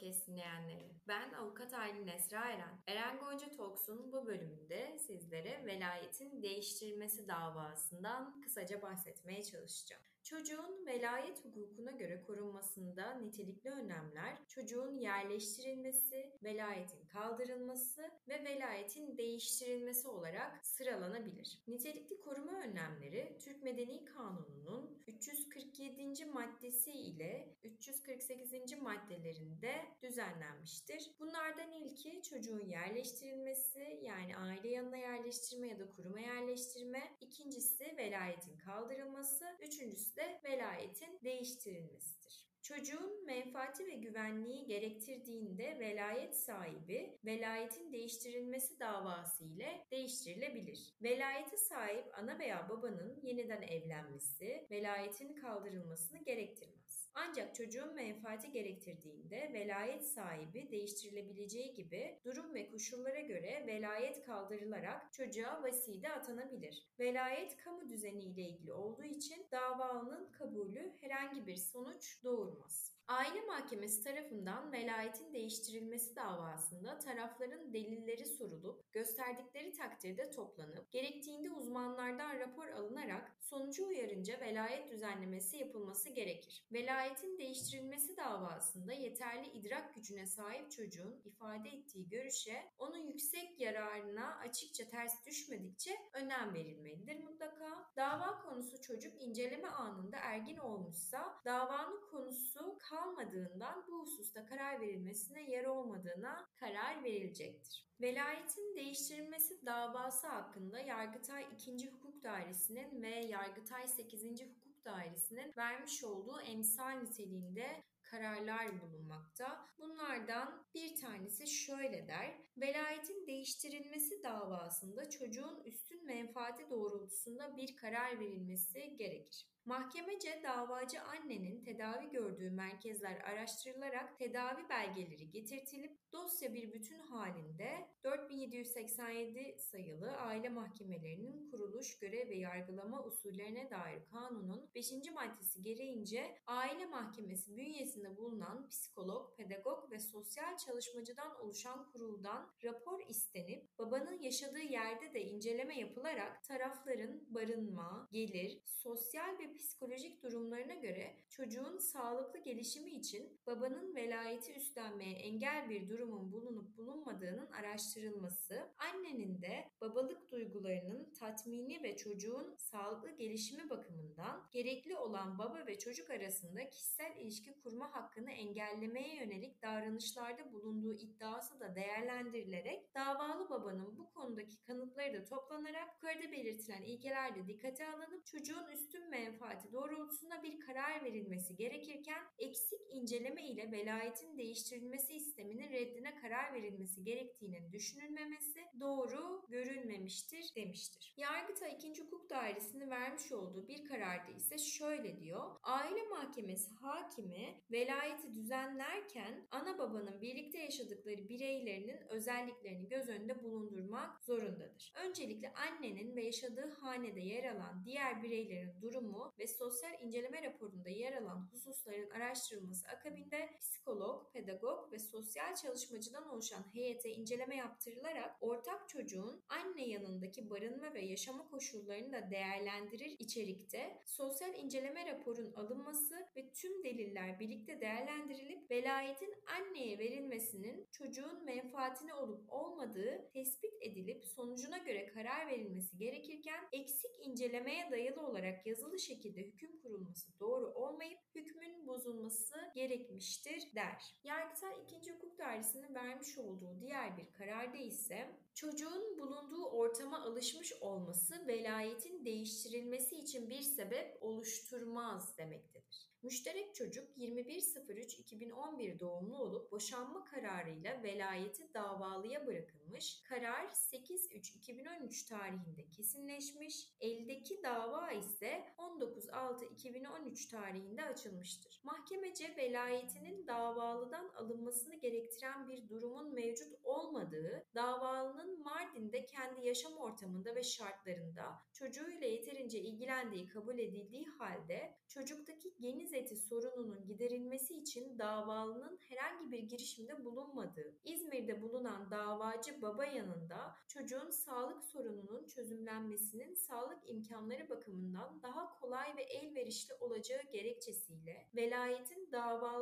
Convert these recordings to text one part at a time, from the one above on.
dinleyenleri. Ben avukat Aylin Esra Eren. Eren Gonca Talks'un bu bölümünde sizlere velayetin değiştirilmesi davasından kısaca bahsetmeye çalışacağım. Çocuğun velayet hukukuna göre korunmasında nitelikli önlemler, çocuğun yerleştirilmesi, velayetin kaldırılması ve velayetin değiştirilmesi olarak sıralanabilir. Nitelikli koruma önlemleri Türk Medeni Kanunu'nun 347. maddesi ile 348. maddelerinde düzenlenmiştir. Bunlardan ilki çocuğun yerleştirilmesi yani aile yanına yerleştirme ya da kuruma yerleştirme, ikincisi velayetin kaldırılması, üçüncüsü de velayetin değiştirilmesidir. Çocuğun menfaati ve güvenliği gerektirdiğinde velayet sahibi velayetin değiştirilmesi davası ile değiştirilebilir. Velayete sahip ana veya babanın yeniden evlenmesi velayetin kaldırılmasını gerektirmez. Ancak çocuğun menfaati gerektirdiğinde velayet sahibi değiştirilebileceği gibi durum ve koşullara göre velayet kaldırılarak çocuğa vaside atanabilir. Velayet kamu düzeni ile ilgili olduğu için davanın kabulü herhangi bir sonuç doğurmaz. Aile Mahkemesi tarafından velayetin değiştirilmesi davasında tarafların delilleri sorulup gösterdikleri takdirde toplanıp gerektiğinde uzmanlardan rapor alınarak sonucu uyarınca velayet düzenlemesi yapılması gerekir. Velayetin değiştirilmesi davasında yeterli idrak gücüne sahip çocuğun ifade ettiği görüşe onun yüksek yararına açıkça ters düşmedikçe önem verilmelidir mutlaka. Dava konusu çocuk inceleme anında ergin olmuşsa davanın konusu kalmadığından bu hususta karar verilmesine yer olmadığına karar verilecektir. Velayetin değiştirilmesi davası hakkında Yargıtay 2. Hukuk Dairesi'nin ve Yargıtay 8. Hukuk Dairesi'nin vermiş olduğu emsal niteliğinde kararlar bulunmakta. Bunlardan bir tanesi şöyle der. Velayetin değiştirilmesi davasında çocuğun üstün menfaati doğrultusunda bir karar verilmesi gerekir. Mahkemece davacı annenin tedavi gördüğü merkezler araştırılarak tedavi belgeleri getirtilip dosya bir bütün halinde 4787 sayılı aile mahkemelerinin kuruluş, görev ve yargılama usullerine dair kanunun 5. maddesi gereğince aile mahkemesi bünyesinde bulunan psikolog, pedagog ve sosyal çalışmacıdan oluşan kuruldan rapor istenip babanın yaşadığı yerde de inceleme yapılarak tarafların barınma, gelir, sosyal ve psikolojik durumlarına göre çocuğun sağlıklı gelişimi için babanın velayeti üstlenmeye engel bir durumun bulunup bulunmadığının araştırılması, annenin de babalık duygularının tatmini ve çocuğun sağlıklı gelişimi bakımından gerekli olan baba ve çocuk arasında kişisel ilişki kurma hakkını engellemeye yönelik davranışlarda bulunduğu iddiası da değerlendirilerek davalı babanın bu konudaki kanıtları da toplanarak yukarıda belirtilen ilkeler de dikkate alınıp çocuğun üstün menfaati doğrultusunda bir karar verilmesi gerekirken eksik inceleme ile velayetin değiştirilmesi isteminin reddine karar verilmesi gerektiğinin düşünülmemesi doğru görülmemiştir demiştir. Yargıtay 2. Hukuk Dairesi'nin vermiş olduğu bir kararda ise şöyle diyor. Aile Mahkemesi hakimi velayeti düzenlerken ana babanın birlikte yaşadıkları bireylerinin özelliklerini göz önünde bulundurmak zorundadır. Öncelikle annenin ve yaşadığı hanede yer alan diğer bireylerin durumu ve sosyal inceleme raporunda yer alan hususların araştırılması akabinde psikolog, pedagog ve sosyal çalışmacıdan oluşan heyete inceleme yaptırılarak ortak çocuğun anne yanındaki barınma ve yaşama koşullarını da değerlendirir içerikte sosyal inceleme raporun alınması ve tüm deliller birlikte değerlendirilip velayetin anneye verilmesinin çocuğun menfaatine olup olmadığı tespit edilip sonucuna göre karar verilmesi gerekirken eksik incelemeye dayalı olarak yazılı şekilde hüküm kurulması doğru olmayıp hükmün bozulması gerekmiştir der. Yargıtay 2. Hukuk Dairesi'nin vermiş olduğu diğer bir kararda ise çocuğun bulunduğu ortama alışmış olması velayetin değiştirilmesi için bir sebep oluşturmaz demektedir. Müşterek çocuk 21.03.2011 doğumlu olup boşanma kararıyla velayeti davalıya bırakılmış. Karar 8.3.2013 tarihinde kesinleşmiş. Eldeki dava ise 19.06.2013 tarihinde açılmıştır. Mahkemece velayetinin davalıdan alınmasını gerektiren bir durumun mevcut olmadığı, davalının Mardin'de kendi yaşam ortamında ve şartlarında çocuğuyla yeterince ilgilendiği kabul edildiği halde çocuktaki geniş deniz eti sorununun giderilmesi için davalının herhangi bir girişimde bulunmadığı, İzmir'de bulunan davacı baba yanında çocuğun sağlık sorununun çözümlenmesinin sağlık imkanları bakımından daha kolay ve elverişli olacağı gerekçesiyle velayetin davalıdan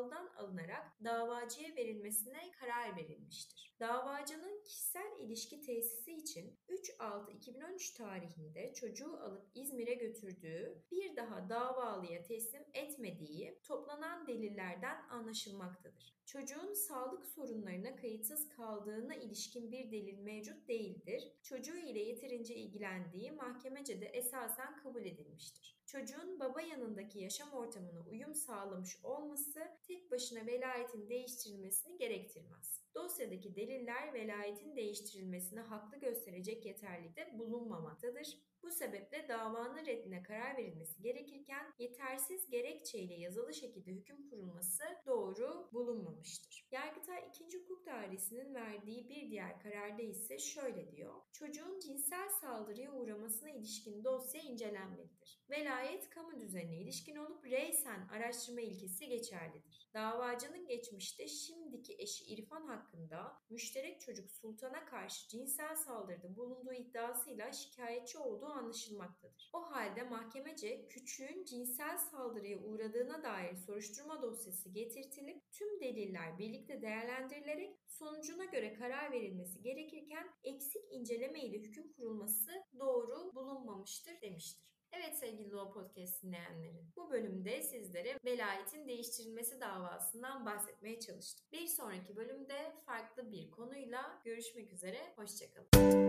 alınarak davacıya verilmesine karar verilmiştir. Davacının kişisel ilişki tesisi için 3-6-2013 tarihinde çocuğu alıp İzmir'e götürdüğü bir daha davalıya teslim etmediği toplanan delillerden anlaşılmaktadır. Çocuğun sağlık sorunlarına kayıtsız kaldığına ilişkin bir delil mevcut değildir. Çocuğu ile yeterince ilgilendiği mahkemece de esasen kabul edilmiştir. Çocuğun baba yanındaki yaşam ortamına uyum sağlamış olması tek başına velayetin değiştirilmesini gerektirmez. Dosyadaki deliller velayetin değiştirilmesine haklı gösterecek yeterlikte bulunmamaktadır. Bu sebeple davanın reddine karar verilmesi gerekirken yetersiz gerekçeyle yazılı şekilde hüküm kurulması doğru bulunmamıştır. Yargıtay 2. Hukuk Dairesi'nin verdiği bir diğer kararda ise şöyle diyor. Çocuğun cinsel saldırıya uğramasına ilişkin dosya incelenmelidir. Velayet kamu düzenine ilişkin olup reysen araştırma ilkesi geçerlidir. Davacının geçmişte şimdiki eşi İrfan hakkında müşterek çocuk Sultan'a karşı cinsel saldırıda bulunduğu iddiasıyla şikayetçi olduğu anlaşılmaktadır. O halde mahkemece küçüğün cinsel saldırıya uğradığına dair soruşturma dosyası getirtilip tüm deliller birlikte değerlendirilerek sonucuna göre karar verilmesi gerekirken eksik inceleme ile hüküm kurulması doğru bulunmamıştır demiştir. Evet sevgili Law Podcast dinleyenleri. Bu bölümde sizlere velayetin değiştirilmesi davasından bahsetmeye çalıştım. Bir sonraki bölümde farklı bir konuyla görüşmek üzere. Hoşçakalın.